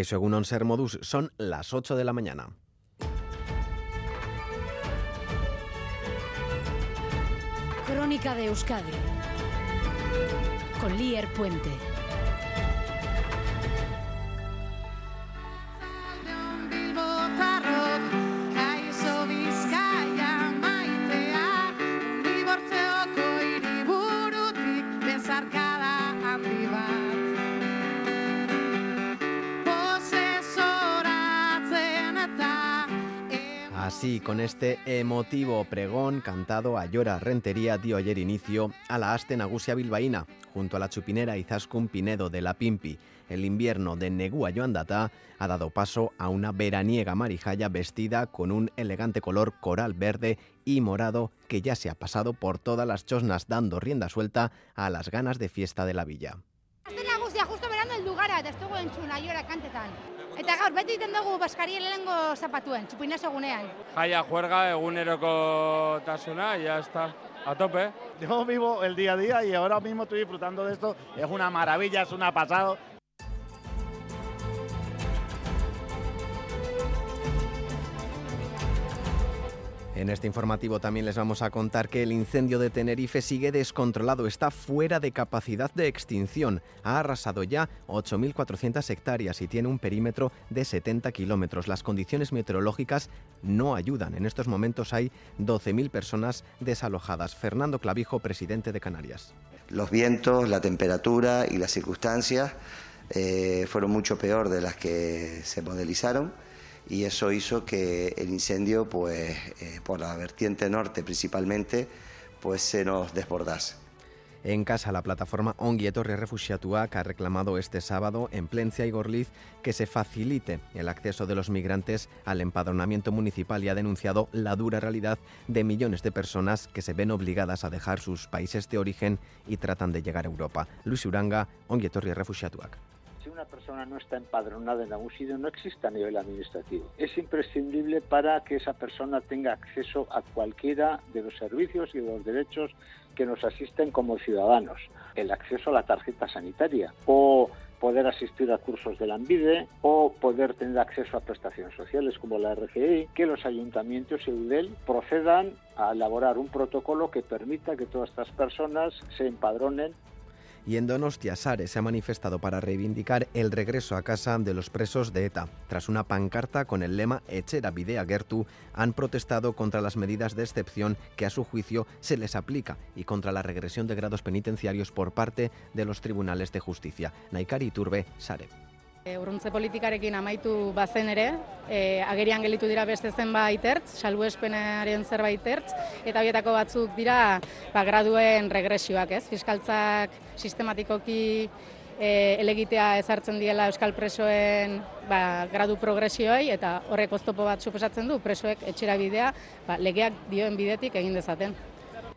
Egunon Ser Modus son las 8 de la mañana. Crónica de Euskadi con Lier Puente. Así, con este emotivo pregón cantado a Llora Rentería dio ayer inicio a la Aste Nagusia bilbaína, junto a la chupinera Izaskun Pinedo de la Pimpi. El invierno de Negua Yoandata ha dado paso a una veraniega marijaya vestida con un elegante color coral verde y morado que ya se ha pasado por todas las chosnas dando rienda suelta a las ganas de fiesta de la villa. Aste Nagusia justo el lugar, ez dugu entzuna Llora kantetan. Eta gaur beti egiten dugu baskarien lehenengo zapatuen, txupina segunean. Jaia juerga, eguneroko tasuna, y ya está. A tope. Yo vivo el día a día y ahora mismo estoy disfrutando de esto. Es una maravilla, es una pasada. En este informativo también les vamos a contar que el incendio de Tenerife sigue descontrolado, está fuera de capacidad de extinción. Ha arrasado ya 8.400 hectáreas y tiene un perímetro de 70 kilómetros. Las condiciones meteorológicas no ayudan. En estos momentos hay 12.000 personas desalojadas. Fernando Clavijo, presidente de Canarias. Los vientos, la temperatura y las circunstancias eh, fueron mucho peor de las que se modelizaron y eso hizo que el incendio, pues eh, por la vertiente norte principalmente, pues se nos desbordase. En casa, la plataforma Ongi Etorri Refugiatuak ha reclamado este sábado en Plencia y Gorliz que se facilite el acceso de los migrantes al empadronamiento municipal y ha denunciado la dura realidad de millones de personas que se ven obligadas a dejar sus países de origen y tratan de llegar a Europa. Luis Uranga, Ongi Etorri Refugiatuak si una persona no está empadronada en algún sitio, no existe a nivel administrativo. Es imprescindible para que esa persona tenga acceso a cualquiera de los servicios y de los derechos que nos asisten como ciudadanos. El acceso a la tarjeta sanitaria o poder asistir a cursos de la ANVIDE o poder tener acceso a prestaciones sociales como la RGI, que los ayuntamientos y UDEL procedan a elaborar un protocolo que permita que todas estas personas se empadronen y en Donostia Sare se ha manifestado para reivindicar el regreso a casa de los presos de ETA. Tras una pancarta con el lema Echera Videa Gertu, han protestado contra las medidas de excepción que a su juicio se les aplica y contra la regresión de grados penitenciarios por parte de los tribunales de justicia. Naikari Turbe, Sare. E, urruntze politikarekin amaitu bazen ere, e, agerian gelitu dira beste zenbait ertz, salbuespenaren zerbait ertz, eta horietako batzuk dira ba, graduen regresioak, ez? Fiskaltzak sistematikoki e, elegitea ezartzen diela euskal presoen ba, gradu progresioei, eta horrek oztopo bat suposatzen du, presoek etxera bidea, ba, legeak dioen bidetik egin dezaten.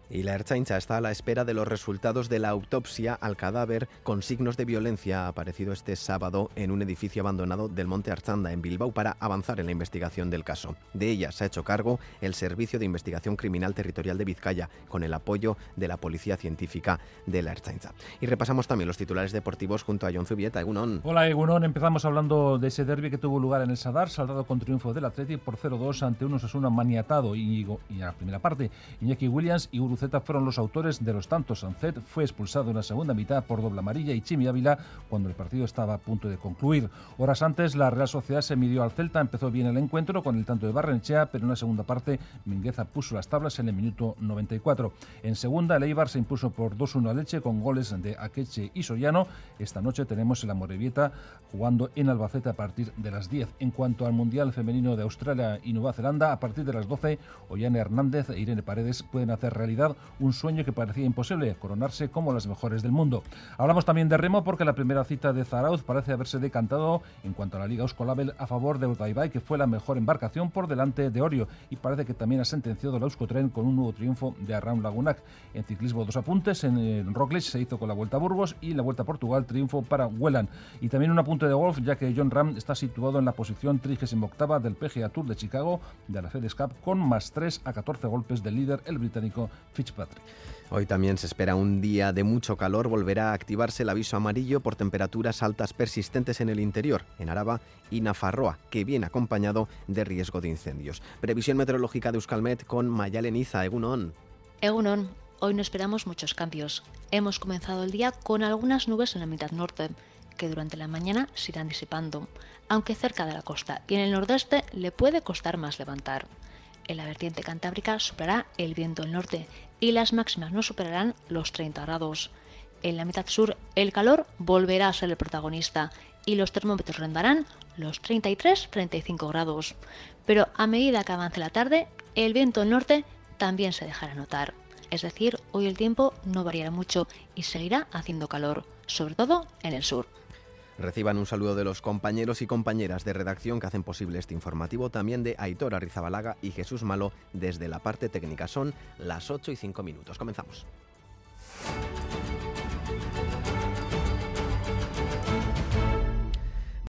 Y la Erchaincha está a la espera de los resultados de la autopsia al cadáver con signos de violencia aparecido este sábado en un edificio abandonado del Monte Archanda en Bilbao para avanzar en la investigación del caso. De ella se ha hecho cargo el Servicio de Investigación Criminal Territorial de Vizcaya con el apoyo de la Policía Científica de la Erchaincha. Y repasamos también los titulares deportivos junto a John Zubieta. Egunon. Hola Egunon, empezamos hablando de ese derby que tuvo lugar en el Sadar, saldado con triunfo del Atlético por 0-2 ante un Osasuna maniatado y, y en la primera parte Iñaki Williams y Uru Z fueron los autores de los tantos. Sancet fue expulsado en la segunda mitad por doble amarilla y Chimi Ávila cuando el partido estaba a punto de concluir. Horas antes, la Real Sociedad se midió al Celta, empezó bien el encuentro con el tanto de Barrenechea, pero en la segunda parte Mingueza puso las tablas en el minuto 94. En segunda, el Eibar se impuso por 2-1 a Leche con goles de Akeche y Soyano. Esta noche tenemos el Amorebieta jugando en Albacete a partir de las 10. En cuanto al Mundial Femenino de Australia y Nueva Zelanda, a partir de las 12, Ollane Hernández e Irene Paredes pueden hacer realidad un sueño que parecía imposible, coronarse como las mejores del mundo. Hablamos también de remo porque la primera cita de Zarauz parece haberse decantado en cuanto a la Liga Euskolabel a favor de Urdaibai, que fue la mejor embarcación por delante de Orio, y parece que también ha sentenciado la Euskotren con un nuevo triunfo de Arraun Lagunac. En ciclismo, dos apuntes, en Roglic se hizo con la Vuelta a Burgos y la Vuelta a Portugal, triunfo para Welland. Y también un apunte de golf, ya que John Ram está situado en la posición 38 del PGA Tour de Chicago de la FedEx Cup con más 3 a 14 golpes del líder, el británico Hoy también se espera un día de mucho calor. Volverá a activarse el aviso amarillo por temperaturas altas persistentes en el interior, en Araba y Nafarroa, que viene acompañado de riesgo de incendios. Previsión meteorológica de Euskalmet con Mayalen Iza, Egunon. Egunon, hoy no esperamos muchos cambios. Hemos comenzado el día con algunas nubes en la mitad norte, que durante la mañana se irán disipando, aunque cerca de la costa y en el nordeste le puede costar más levantar. En la vertiente cantábrica soplará el viento del norte y las máximas no superarán los 30 grados. En la mitad sur el calor volverá a ser el protagonista y los termómetros rendarán los 33-35 grados. Pero a medida que avance la tarde, el viento del norte también se dejará notar. Es decir, hoy el tiempo no variará mucho y seguirá haciendo calor, sobre todo en el sur. Reciban un saludo de los compañeros y compañeras de redacción que hacen posible este informativo, también de Aitor Arrizabalaga y Jesús Malo desde la parte técnica. Son las 8 y 5 minutos. Comenzamos.